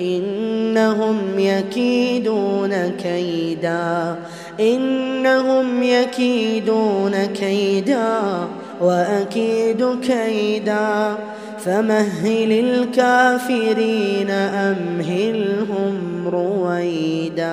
إنهم يكيدون كيدا. إنهم يكيدون كيدا وأكيد كيدا. فمهل الكافرين أمهلهم رويدا.